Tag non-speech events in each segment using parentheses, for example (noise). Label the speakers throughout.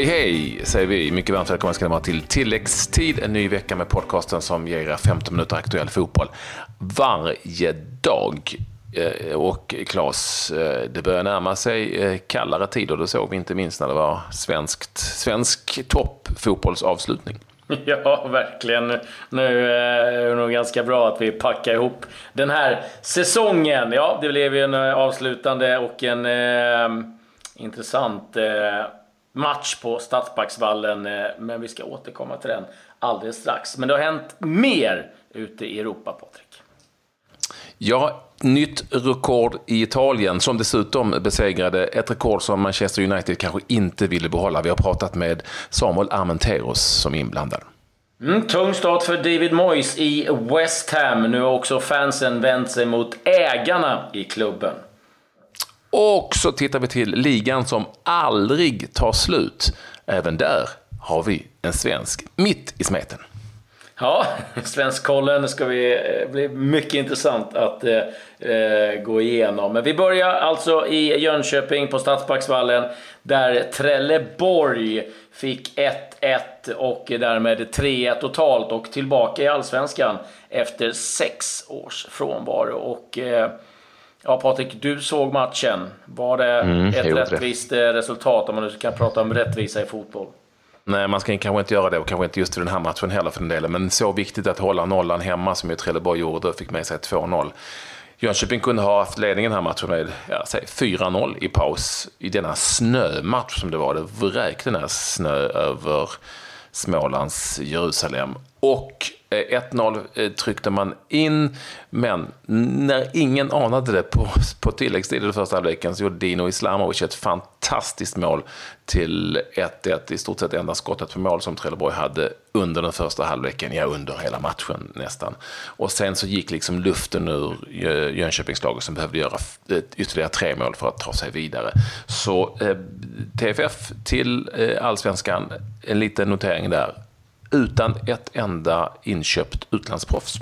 Speaker 1: Hej hej säger vi. Mycket varmt välkomna ska ni vara till tilläggstid. En ny vecka med podcasten som ger er 15 minuter aktuell fotboll varje dag. Eh, och Claes, eh, det börjar närma sig eh, kallare tider. Det såg vi inte minst när det var svenskt, svensk toppfotbollsavslutning. (laughs)
Speaker 2: Ja, verkligen. Nu är det nog ganska bra att vi packar ihop den här säsongen. Ja, det blev ju en avslutande och en eh, intressant eh, match på Stadsparksvallen. Eh, men vi ska återkomma till den alldeles strax. Men det har hänt mer ute i Europa, Patrik.
Speaker 1: Ja, nytt rekord i Italien som dessutom besegrade ett rekord som Manchester United kanske inte ville behålla. Vi har pratat med Samuel Armenteros som är inblandad.
Speaker 2: Mm, tung start för David Moyes i West Ham. Nu har också fansen vänt sig mot ägarna i klubben.
Speaker 1: Och så tittar vi till ligan som aldrig tar slut. Även där har vi en svensk mitt i smeten.
Speaker 2: Ja, (laughs) Svenskkollen ska vi, eh, bli mycket intressant att eh, eh, gå igenom. Men vi börjar alltså i Jönköping på Stadsparksvallen där Trelleborg fick 1-1 och därmed 3-1 totalt och tillbaka i Allsvenskan efter sex års frånvaro. Och, eh, Ja, Patrik, du såg matchen. Var det mm, ett rättvist rätt. resultat, om man nu kan prata om rättvisa i fotboll?
Speaker 1: Nej, man ska kanske inte göra det och kanske inte just i den här matchen heller för den delen. Men så viktigt att hålla nollan hemma som ju Trelleborg gjorde och fick med sig 2-0. Jönköping kunde ha haft ledningen den här matchen med ja, 4-0 i paus i denna snömatch som det var. Det vräkte ner snö över Smålands Jerusalem. Och Eh, 1-0 eh, tryckte man in, men när ingen anade det på, (laughs) på tilläggstid i första halvleken så gjorde Dino Islamovic ett fantastiskt mål till 1-1. I stort sett enda skottet på mål som Trelleborg hade under den första halvleken, ja under hela matchen nästan. Och sen så gick liksom luften ur Jönköpingslaget som behövde göra ytterligare tre mål för att ta sig vidare. Så eh, TFF till eh, allsvenskan, en liten notering där utan ett enda inköpt utlandsproffs.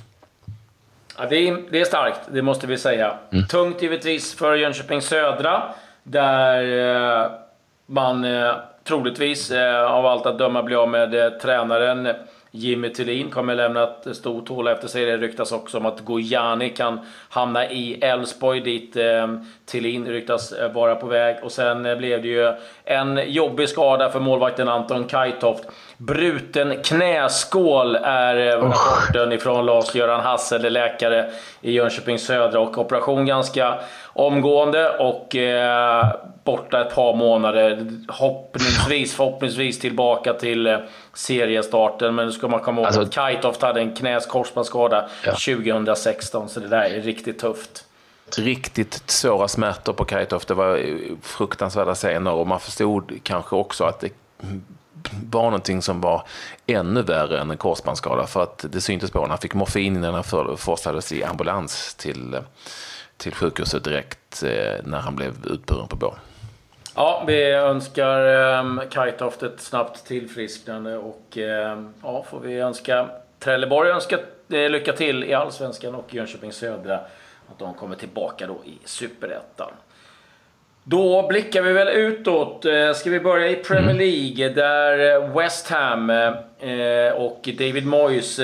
Speaker 2: Ja, det, är, det är starkt, det måste vi säga. Mm. Tungt givetvis för Jönköping Södra, där eh, man eh, troligtvis eh, av allt att döma blir av med eh, tränaren Jimmy Tillin kommer lämna ett stort hål efter sig. Det ryktas också om att Gojani kan hamna i Elfsborg dit eh, Tillin ryktas eh, vara på väg. Och sen eh, blev det ju en jobbig skada för målvakten Anton Kajtoft. Bruten knäskål är eh, rapporten ifrån Lars-Göran Hassel, läkare i Jönköping Södra. Och operation ganska omgående och eh, borta ett par månader. Hoppningsvis, förhoppningsvis tillbaka till eh, seriestarten. Men nu ska man komma ihåg alltså, att Kajtoft hade en knäskorsbandsskada ja. 2016, så det där är riktigt tufft.
Speaker 1: Riktigt svåra smärtor på Kajtoft. Det var fruktansvärda scener och man förstod kanske också att det var någonting som var ännu värre än en korsbandsskada. För att det syntes på honom. Han fick morfin innan han forslades i ambulans till, till sjukhuset direkt eh, när han blev utburen på bår.
Speaker 2: Ja, vi önskar ehm, um, Kajtoft ett snabbt tillfrisknande och um, ja, får vi önska Trelleborg önska eh, lycka till i Allsvenskan och Jönköping Södra att de kommer tillbaka då i Superettan. Då blickar vi väl utåt. Eh, ska vi börja i Premier mm. League där eh, West Ham eh, och David Moyes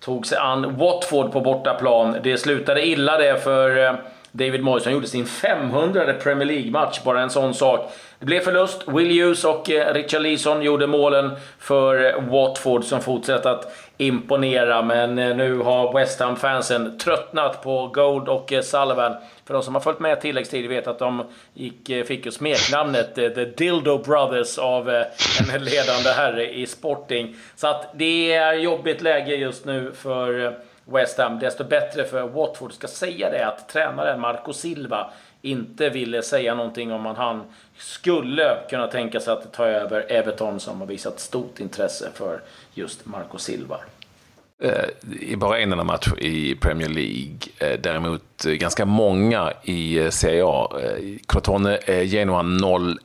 Speaker 2: tog sig an Watford på bortaplan. Det slutade illa det för David Moyes. Han gjorde sin 500 Premier League-match, bara en sån sak. Det blev förlust. Will Hughes och Richard Leeson gjorde målen för Watford som fortsätter att imponera. Men eh, nu har West Ham-fansen tröttnat på Gold och eh, Sullivan. För de som har följt med tilläggstid vet att de gick, eh, fick ju smeknamnet The Dildo Brothers av en ledande herre i Sporting. Så att det är jobbigt läge just nu för West Ham. Desto bättre för Watford. Ska säga det att tränaren Marco Silva inte ville säga någonting om att han skulle kunna tänka sig att ta över Everton som har visat stort intresse för just Marco Silva.
Speaker 1: Eh, I bara en enda match i Premier League. Eh, däremot eh, ganska många i Serie A. Crotone Genoa 0-1.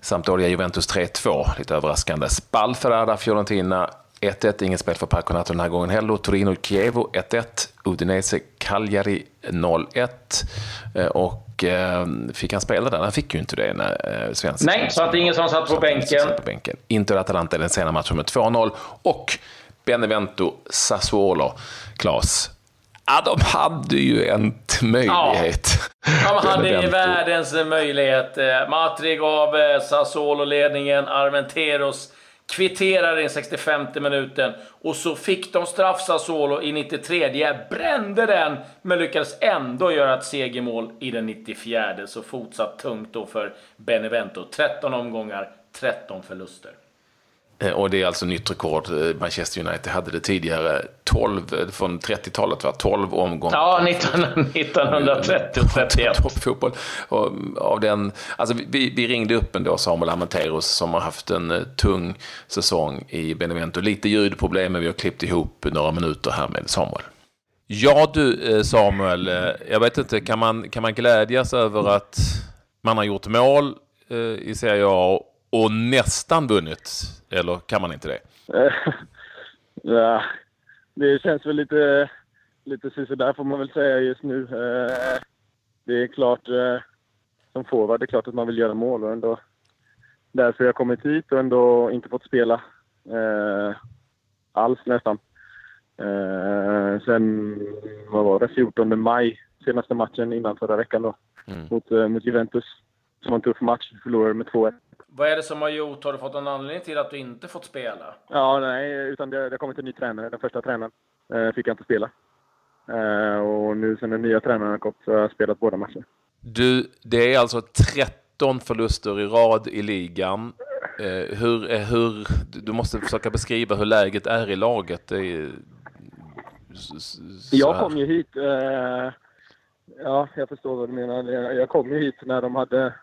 Speaker 1: Sampdoria Juventus 3-2, lite överraskande. Spalferada Fiorentina 1-1, inget spel för Parconato den här gången heller. Torino-Chievo 1-1, Udinese-Cagliari 0-1. Eh, och eh, fick han spela där? Han fick ju inte det när eh, Svensson...
Speaker 2: Nej, så att ingen som satt på bänken.
Speaker 1: På bänken. Inter-Atalanta den sena matchen med 2-0. Och Benevento-Sassuolo, Klas. Ja, de hade ju en möjlighet.
Speaker 2: Ja. De hade ju världens möjlighet. Matri gav Sassuolo-ledningen, Armenteros kvitterade i 65 minuten och så fick de straff Sassuolo i 93. Brände den, men lyckades ändå göra ett segermål i den 94. Så fortsatt tungt då för Benevento. 13 omgångar, 13 förluster.
Speaker 1: Eh, och det är alltså nytt rekord. Eh, Manchester United hade det tidigare 12, eh, från 30-talet, var 12 omgångar.
Speaker 2: Ja, 1930 och 31.
Speaker 1: Fotboll. Och av den, alltså vi, vi ringde upp ändå Samuel Amanteros som har haft en tung säsong i Benevento. Lite ljudproblem, men vi har klippt ihop några minuter här med Samuel. Ja du Samuel, jag vet inte, kan man, kan man glädjas över att man har gjort mål i Serie A och nästan vunnit? Eller kan man inte det? (laughs)
Speaker 3: ja, det känns väl lite, lite sådär får man väl säga just nu. Eh, det är klart, eh, som forward, det är klart att man vill göra mål och ändå därför jag kommit hit och ändå inte fått spela eh, alls nästan. sen, vad var det, 14 maj, senaste matchen innan förra veckan då, mm. mot, mot Juventus. Som var en tuff match, förlorade med 2-1.
Speaker 2: Vad är det som har gjort? Har du fått någon anledning till att du inte fått spela?
Speaker 3: Ja, nej, utan det, det har kommit en ny tränare. Den första tränaren eh, fick jag inte spela. Eh, och nu sen den nya tränaren har gått så har jag spelat båda matcherna.
Speaker 1: Du, det är alltså 13 förluster i rad i ligan. Eh, hur, eh, hur, du måste försöka beskriva hur läget är i laget. Är,
Speaker 3: jag kom ju hit eh, Ja, jag förstår vad du menar. Jag kom ju hit när de hade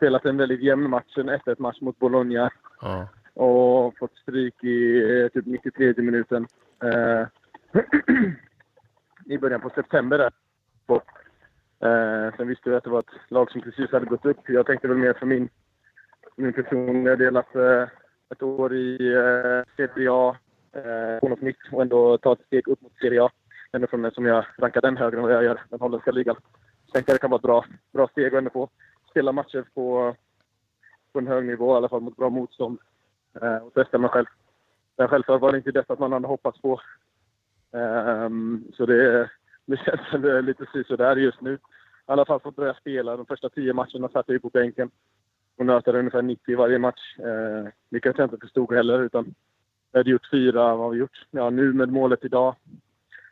Speaker 3: spelat en väldigt jämn match, en 1-1 match mot Bologna. Ja. Och fått stryk i eh, typ 93 minuten. Eh, (clears throat) I början på september där. Eh, sen visste jag att det var ett lag som precis hade gått upp. Jag tänkte väl mer för min, min personliga del att eh, ett år i eh, Serie A, eh, något nytt och ändå ta ett steg upp mot Serie A. Ändå från som jag rankar den högre än vad jag gör, den holländska ligan. Så tänkte jag att det kan vara ett bra, bra steg att ändå få spela matcher på, på en hög nivå, i alla fall mot bra motstånd. Eh, och testa mig själv. Men självklart var det inte detta man hade hoppats på. Um, så det, det känns lite sådär just nu. I alla fall fått börja spela. De första tio matcherna satt jag ju på bänken och nötade ungefär 90 i varje match. Eh, vilket jag inte förstod heller. Utan jag hade gjort fyra, vad har vi gjort? Ja, nu med målet idag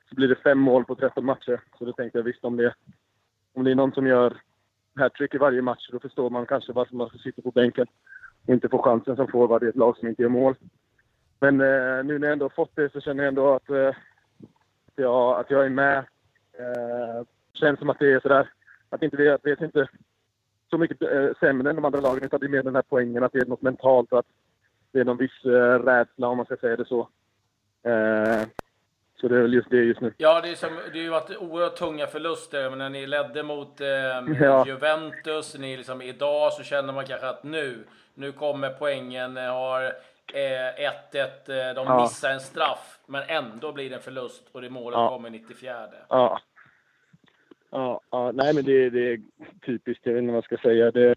Speaker 3: så blir det fem mål på 13 matcher. Så då tänkte jag visst om det, om det är någon som gör hattrick i varje match, då förstår man kanske varför man sitter på bänken och inte får chansen som forward i ett lag som inte gör mål. Men eh, nu när jag ändå fått det så känner jag ändå att, eh, att, jag, att jag är med. Eh, känns som att det är sådär, att inte vi, vet inte så mycket eh, sämre än de andra lagen, utan det är mer den här poängen att det är något mentalt och att det är någon viss eh, rädsla, om man ska säga det så. Eh, så det är väl just det just nu.
Speaker 2: Ja, det, är som, det har ju varit oerhört tunga förluster. Men när ni ledde mot eh, (laughs) ja. Juventus, ni liksom, idag så känner man kanske att nu, nu kommer poängen. Har 1-1, eh, eh, de ja. missar en straff, men ändå blir det en förlust och det målet ja. kommer 94.
Speaker 3: Ja. Ja, ja, nej men det, det är typiskt, jag vet inte vad jag ska säga. Det,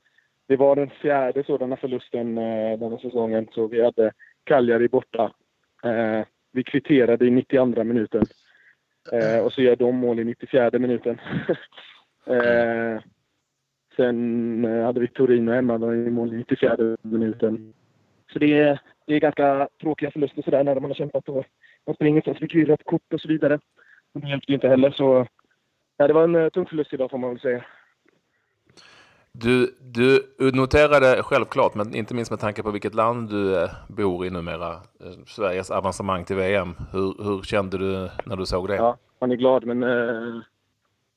Speaker 3: det var den fjärde sådana förlusten eh, den här säsongen. Så vi hade Cagliari borta. Eh, vi kvitterade i 92 minuten. Eh, och så gör de mål i 94 minuten. (laughs) eh, sen eh, hade vi Torino hemma, de gjorde mål i 94 minuten. Så det är, det är ganska tråkiga förluster sådär när man har kämpat och man springer så fick vi rött kort och så vidare. Men det hjälpte inte heller så ja, det var en eh, tung förlust idag får man väl säga.
Speaker 1: Du, du noterade självklart, men inte minst med tanke på vilket land du eh, bor i numera, eh, Sveriges avancemang till VM. Hur, hur kände du när du såg det?
Speaker 3: Ja, man är glad, men eh,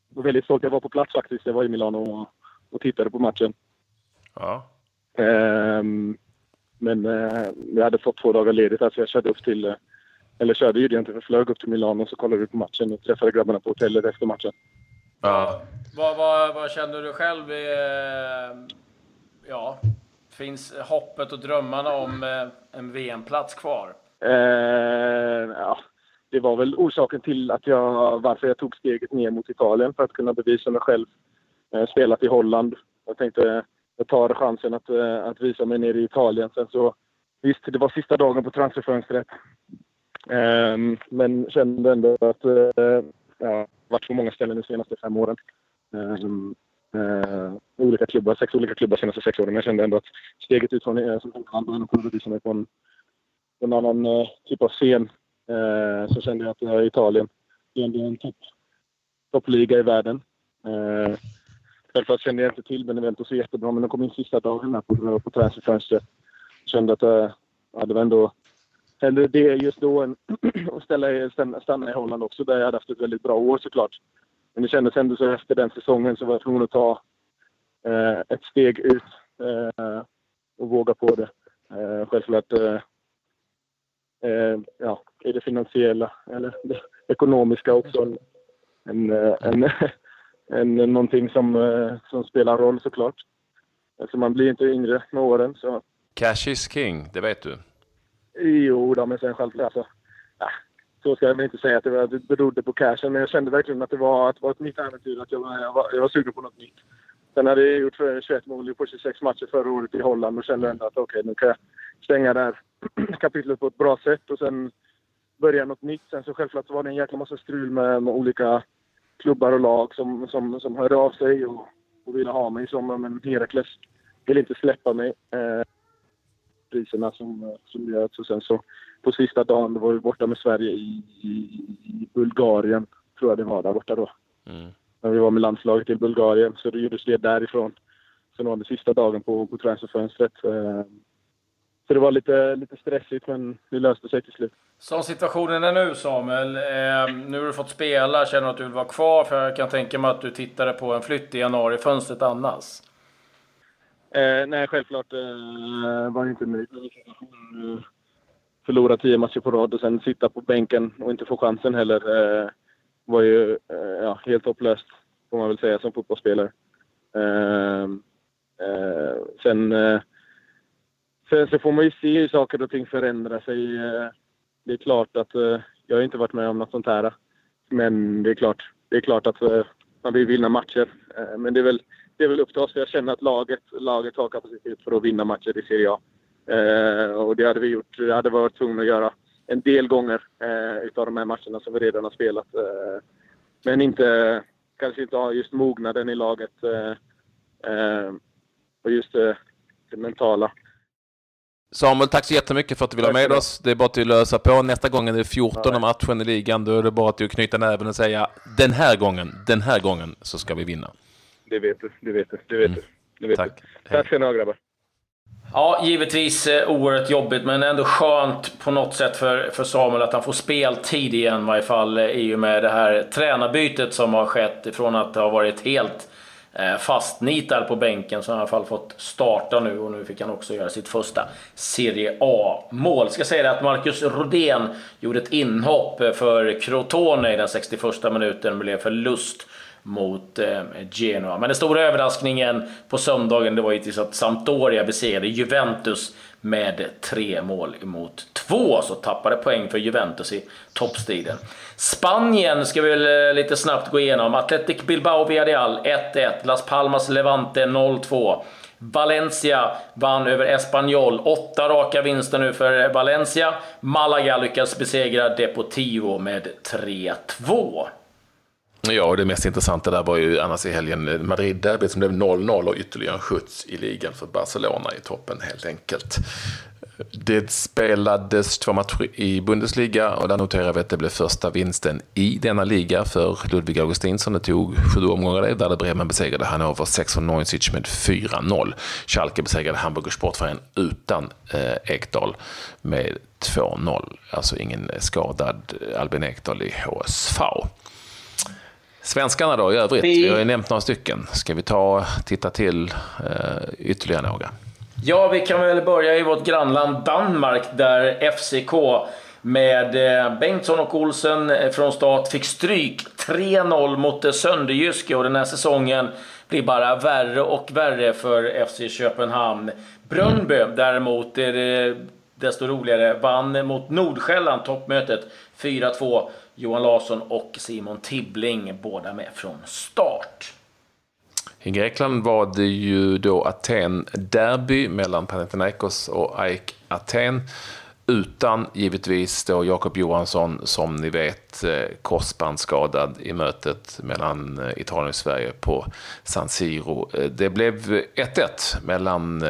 Speaker 3: var väldigt stolt. Jag var på plats faktiskt. Jag var i Milano och, och tittade på matchen.
Speaker 1: Ja.
Speaker 3: Eh, men eh, jag hade fått två dagar ledigt så jag körde upp till, eh, eller körde ju egentligen, flög upp till Milano och så kollade vi på matchen och träffade grabbarna på hotellet efter matchen.
Speaker 2: Ja. Vad, vad, vad känner du själv? Eh, ja, finns hoppet och drömmarna om eh, en VM-plats kvar?
Speaker 3: Eh, ja, det var väl orsaken till att jag, varför jag tog steget ner mot Italien för att kunna bevisa mig själv. Eh, spelat i Holland. Jag tänkte jag tar chansen att, eh, att visa mig nere i Italien. Sen så, visst, det var sista dagen på transferfönstret. Eh, men kände ändå att eh, ja, varit på många ställen de senaste fem åren. Um, uh, olika klubbar, sex olika klubbar de senaste sex åren. Men Jag kände ändå att steget ut från uh, som och kunde bevisa mig på en, på en annan uh, typ av scen. Uh, så kände jag att uh, Italien är ändå en topp, toppliga i världen. Uh, självklart kände jag inte till Benevento så jättebra, men de kom in sista dagen här på, på transferfönstret. Kände att uh, ja, det var ändå eller det just då en, (clears throat) att ställa, stanna i Holland också där jag hade haft ett väldigt bra år såklart. Men det kändes ändå så efter den säsongen så var jag tvungen att ta eh, ett steg ut eh, och våga på det. Eh, självklart eh, eh, ja, i det finansiella eller det ekonomiska också en, en, eh, en, (laughs) en, någonting som, eh, som spelar roll såklart. Alltså man blir inte yngre med åren. Så.
Speaker 1: Cash is king, det vet du.
Speaker 3: Jo, då, men sen självklart alltså. Ja, så ska jag väl inte säga att det, var, det berodde på cashen, men jag kände verkligen att det var, att det var ett nytt äventyr. Att jag, var, jag, var, jag var sugen på något nytt. Sen hade jag gjort 21 mål på 26 matcher förra året i Holland och kände ändå att okej, okay, nu kan jag stänga det här (clears throat) kapitlet på ett bra sätt och sen börja något nytt. Sen så självklart var det en jäkla massa strul med, med olika klubbar och lag som, som, som hörde av sig och, och ville ha mig som, men Herakles ville inte släppa mig. Eh, priserna som, som görs. Och sen så på sista dagen, då var vi borta med Sverige i, i, i Bulgarien, tror jag det var där borta då. Mm. När vi var med landslaget i Bulgarien, så det gjordes det därifrån. Sen var det sista dagen på, på transferfönstret. Eh, så det var lite, lite stressigt, men det löste sig till slut.
Speaker 2: Som situationen är nu Samuel, eh, nu har du fått spela, känner du att du vill vara kvar? För jag kan tänka mig att du tittade på en flytt i januari-fönstret annars.
Speaker 3: Eh, nej, självklart eh, var inte nöjd med situationen. Förlora tio matcher på rad och sen sitta på bänken och inte få chansen heller eh, var ju eh, ja, helt hopplöst, får man väl säga, som fotbollsspelare. Eh, eh, sen, eh, sen så får man ju se hur saker och ting förändrar sig. Eh, det är klart att eh, jag har inte varit med om något sånt här. Men det är klart, det är klart att man vill vinna matcher. men det är väl det är väl upp till oss. Jag känner att laget, laget har kapacitet för att vinna matcher i Serie A. Eh, och det hade vi gjort. Det hade varit tvungna att göra en del gånger eh, utav de här matcherna som vi redan har spelat. Eh, men inte, kanske inte ha just mognaden i laget eh, eh, och just eh, det mentala.
Speaker 1: Samuel, tack så jättemycket för att du vill ha med oss. Det är bara att lösa på. Nästa gång är det 14 ja. matchen i ligan. Då är det bara att knyta näven och säga den här gången, den här gången så ska vi vinna
Speaker 3: det vet du. Det vet du. Det vet mm. du. Det vet Tack. Du. Tack ska ni ha grabbar.
Speaker 2: Ja, givetvis eh, oerhört jobbigt, men ändå skönt på något sätt för, för Samuel att han får speltid igen i varje fall eh, i och med det här tränarbytet som har skett ifrån att ha varit helt eh, fastnitad på bänken så har han i alla fall fått starta nu och nu fick han också göra sitt första Serie A-mål. Ska säga det att Marcus Rodén gjorde ett inhopp för Crotone i den 61 minuten, blev förlust mot eh, Genoa. Men den stora överraskningen på söndagen det var givetvis att Sampdoria besegrade Juventus med tre mål mot två, så tappade poäng för Juventus i toppstriden. Spanien ska vi väl eh, lite snabbt gå igenom. Athletic Bilbao Villarreal 1-1, Las Palmas Levante 0-2. Valencia vann över Espanyol. Åtta raka vinster nu för Valencia. Malaga lyckas besegra Deportivo med 3-2.
Speaker 1: Ja, och det mest intressanta där var ju annars i helgen eh, Madrid-derbyt som blev 0-0 och ytterligare en skjuts i ligan för Barcelona i toppen helt enkelt. Det spelades två matcher i Bundesliga och där noterar vi att det blev första vinsten i denna liga för Ludvig Augustinsson. Det tog sju omgångar det, där Bremen besegrade Hannover 6 från Neusic med 4-0. Schalke besegrade Hamburger Sportverein utan eh, Ekdal med 2-0. Alltså ingen skadad eh, Albin Ekdal i HSV. Svenskarna då i övrigt? Vi, vi har ju nämnt några stycken. Ska vi ta titta till eh, ytterligare några?
Speaker 2: Ja, vi kan väl börja i vårt grannland Danmark där FCK med eh, Bengtsson och Olsen eh, från start fick stryk 3-0 mot Sönderjyske och den här säsongen blir bara värre och värre för FC Köpenhamn. Brönnby däremot, är det desto roligare, vann mot Nordsjälland toppmötet 4-2. Johan Larsson och Simon Tibbling, båda med från start.
Speaker 1: I Grekland var det ju då Aten-derby mellan Panathinaikos och AIK Aten. Utan givetvis då Jakob Johansson som ni vet eh, korsbandsskadad i mötet mellan eh, Italien och Sverige på San Siro. Eh, det blev 1-1 mellan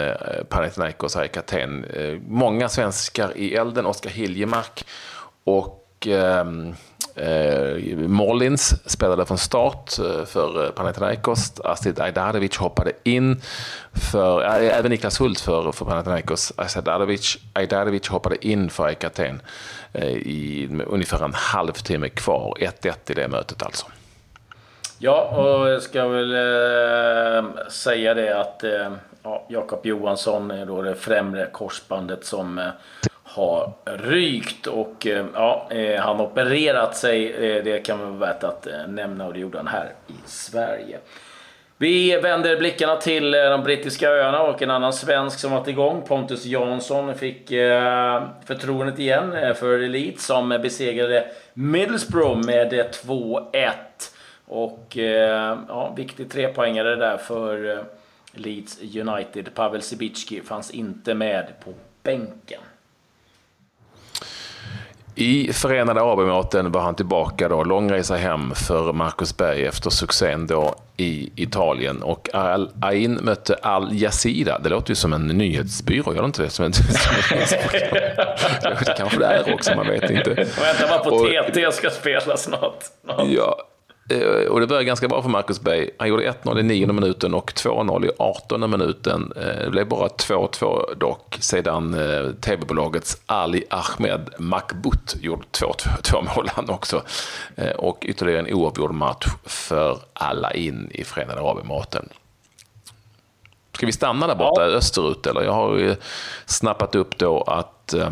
Speaker 1: Panathinaikos och AIK Aten. Många svenskar i elden, Oskar Hiljemark och ehm, Eh, Mollins spelade från start eh, för eh, Panathinaikos. Astrid Ajdarevic hoppade in för, äh, även Niklas Hult för, för Panathinaikos. Astrid Ajdarevic, Ajdarevic hoppade in för AIK Aten eh, i ungefär en halvtimme kvar. 1-1 i det mötet alltså.
Speaker 2: Ja, och jag ska väl eh, säga det att eh, ja, Jakob Johansson är då det främre korsbandet som eh, har rykt och eh, ja, eh, han opererat sig. Eh, det kan vara värt att nämna och det gjorde han här i Sverige. Vi vänder blickarna till de brittiska öarna och en annan svensk som varit igång, Pontus Jansson, fick förtroendet igen för Elite som besegrade Middlesbrough med 2-1. Och ja, viktig trepoängare där för Leeds United. Pavel Sibicki fanns inte med på bänken.
Speaker 1: I Förenade Arabemiraten var han tillbaka då, lång resa hem för Marcus Berg efter succén då i Italien. Och Al Ain mötte Al Yazida. Det låter ju som en nyhetsbyrå, gör det inte det? Som en, (laughs) som en, (laughs) det kanske det är också, man vet inte.
Speaker 2: Vänta bara på TT ska spela snart.
Speaker 1: Ja, och det började ganska bra för Marcus Berg. Han gjorde 1-0 i 9 minuten och 2-0 i 18 minuten. Eh, det blev bara 2-2 dock sedan eh, tv-bolagets Ali Ahmed Makbut gjorde 2-2 mål han också. Och ytterligare en oavgjord match för alla in i Förenade Arabemiraten. Ska vi stanna där borta ja. österut eller? Jag har ju snappat upp då att Eh,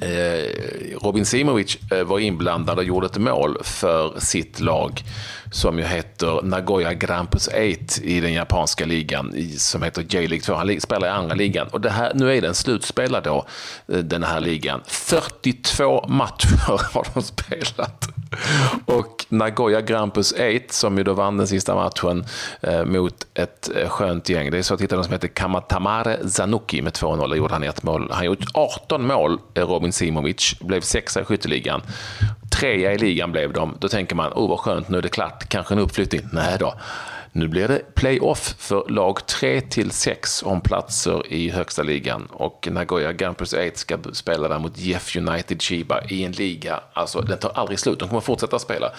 Speaker 1: Eh, Robin Simovic eh, var inblandad och gjorde ett mål för sitt lag som ju heter Nagoya Grampus 8 i den japanska ligan som heter J-League 2. Han spelar i andra ligan och det här, nu är den slutspelad då, eh, den här ligan. 42 matcher (laughs) har de spelat. Och Nagoya Grampus 8 som ju då vann den sista matchen eh, mot ett eh, skönt gäng. Det är så att hitta någon som heter Kamatamare Zanuki med 2-0 gjorde han ett mål. Han gjort 18 mål, eh, Robin Simovic, blev sexa i skytteligan. Trea i ligan blev de. Då tänker man, oh vad skönt, nu är det klart, kanske en uppflyttning. Nej då. Nu blir det playoff för lag 3 till 6 om platser i högsta ligan och Nagoya Grampus 8 ska spela där mot Jeff United Chiba i en liga, alltså den tar aldrig slut, de kommer fortsätta spela.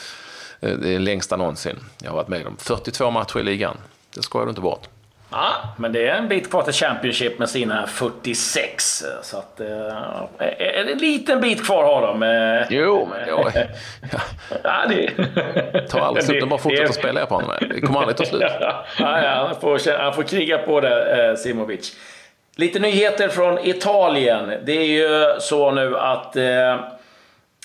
Speaker 1: Eh, det är längsta någonsin jag har varit med om. 42 matcher i ligan, det skojar du inte bort.
Speaker 2: Ja, men det är en bit kvar till Championship med sina 46. Så att, eh, en liten bit kvar har de. Eh.
Speaker 1: Jo, men ja. (laughs)
Speaker 2: ja, det...
Speaker 1: tar aldrig slut. De bara fortsätter spela på honom. Det kommer aldrig ta slut.
Speaker 2: ja, ja, han, får, han får kriga på det, eh, Simovic. Lite nyheter från Italien. Det är ju så nu att eh,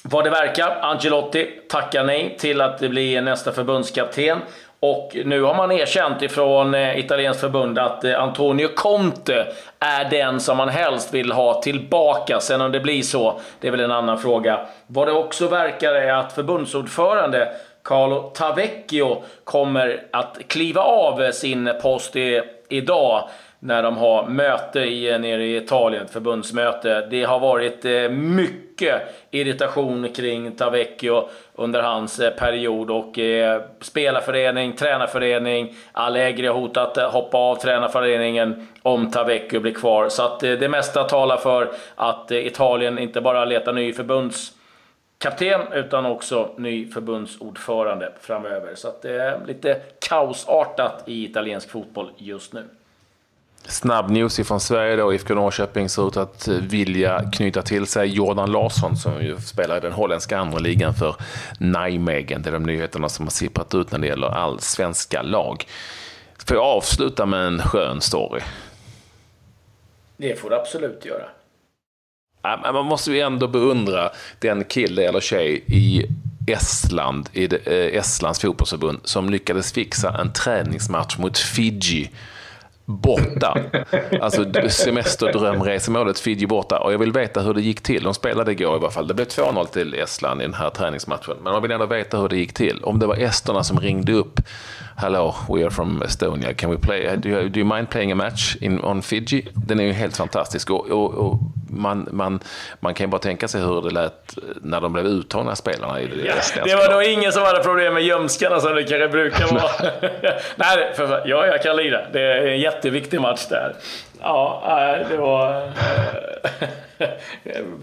Speaker 2: vad det verkar, Angelotti tackar nej till att bli nästa förbundskapten. Och nu har man erkänt ifrån eh, italienskt förbund att eh, Antonio Conte är den som man helst vill ha tillbaka. Sen om det blir så, det är väl en annan fråga. Vad det också verkar är att förbundsordförande Carlo Tavecchio kommer att kliva av eh, sin post i, idag när de har möte i, nere i Italien, förbundsmöte. Det har varit eh, mycket irritation kring Tavecchio under hans eh, period och eh, spelarförening, tränarförening, Allegri har hotat att hoppa av tränarföreningen om Tavecchio blir kvar. Så att eh, det mesta talar för att eh, Italien inte bara letar ny förbundskapten utan också ny förbundsordförande framöver. Så att det är lite kaosartat i italiensk fotboll just nu.
Speaker 1: Snabb news ifrån Sverige då. IFK Norrköping ser ut att vilja knyta till sig Jordan Larsson som ju spelar i den holländska andra ligan för Nijmegen. Det är de nyheterna som har sipprat ut när det gäller allsvenska lag. Får jag avsluta med en skön story?
Speaker 2: Det får du absolut göra.
Speaker 1: Man måste ju ändå beundra den kille eller tjej i Estland, i eh, Estlands fotbollsförbund, som lyckades fixa en träningsmatch mot Fiji borta. Alltså semesterdrömresemålet Fiji borta. Och jag vill veta hur det gick till. De spelade igår i alla fall. Det blev 2-0 till Estland i den här träningsmatchen. Men man vill ändå veta hur det gick till. Om det var esterna som ringde upp. Hello, we are from Estonia. Can we play? Do you, do you mind playing a match in, on Fiji? Den är ju helt fantastisk. Och, och, och man, man, man kan ju bara tänka sig hur det lät när de blev uttagna spelarna i det
Speaker 2: ja, Det var nog ingen som hade problem med gömskarna som det kanske brukar vara. Nej, (laughs) för, ja, jag kan lira. Det är en jätteviktig match där. Ja, det var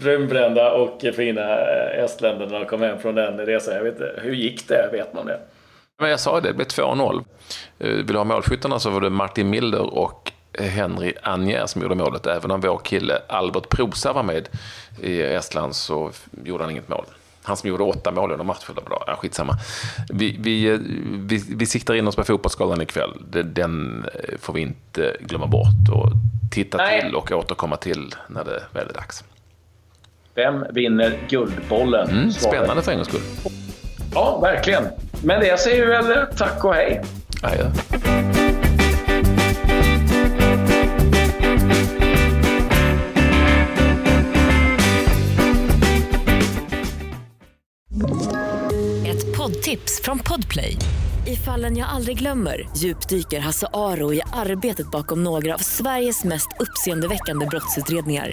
Speaker 2: (laughs) brunbrända och fina estländerna som kom hem från den resan. Jag vet inte, hur gick det? Vet man det?
Speaker 1: Men jag sa det, det blev 2-0. Eh, vill du ha målskyttarna så var det Martin Milder och Henry Anjer som gjorde målet. Även om vår kille Albert Prosa var med i Estland så gjorde han inget mål. Han som gjorde åtta mål under matchen. Bra. Ja, skitsamma. Vi, vi, vi, vi siktar in oss på Fotbollsgalan ikväll. Den får vi inte glömma bort och titta Nej. till och återkomma till när det väl är dags.
Speaker 2: Vem vinner Guldbollen?
Speaker 1: Mm, spännande för en gångs skull.
Speaker 2: Ja, verkligen. Men det säger vi väl tack och hej.
Speaker 1: Adjö.
Speaker 4: Ett poddtips från Podplay. I fallen jag aldrig glömmer djupdyker Hasse Aro i arbetet bakom några av Sveriges mest uppseendeväckande brottsutredningar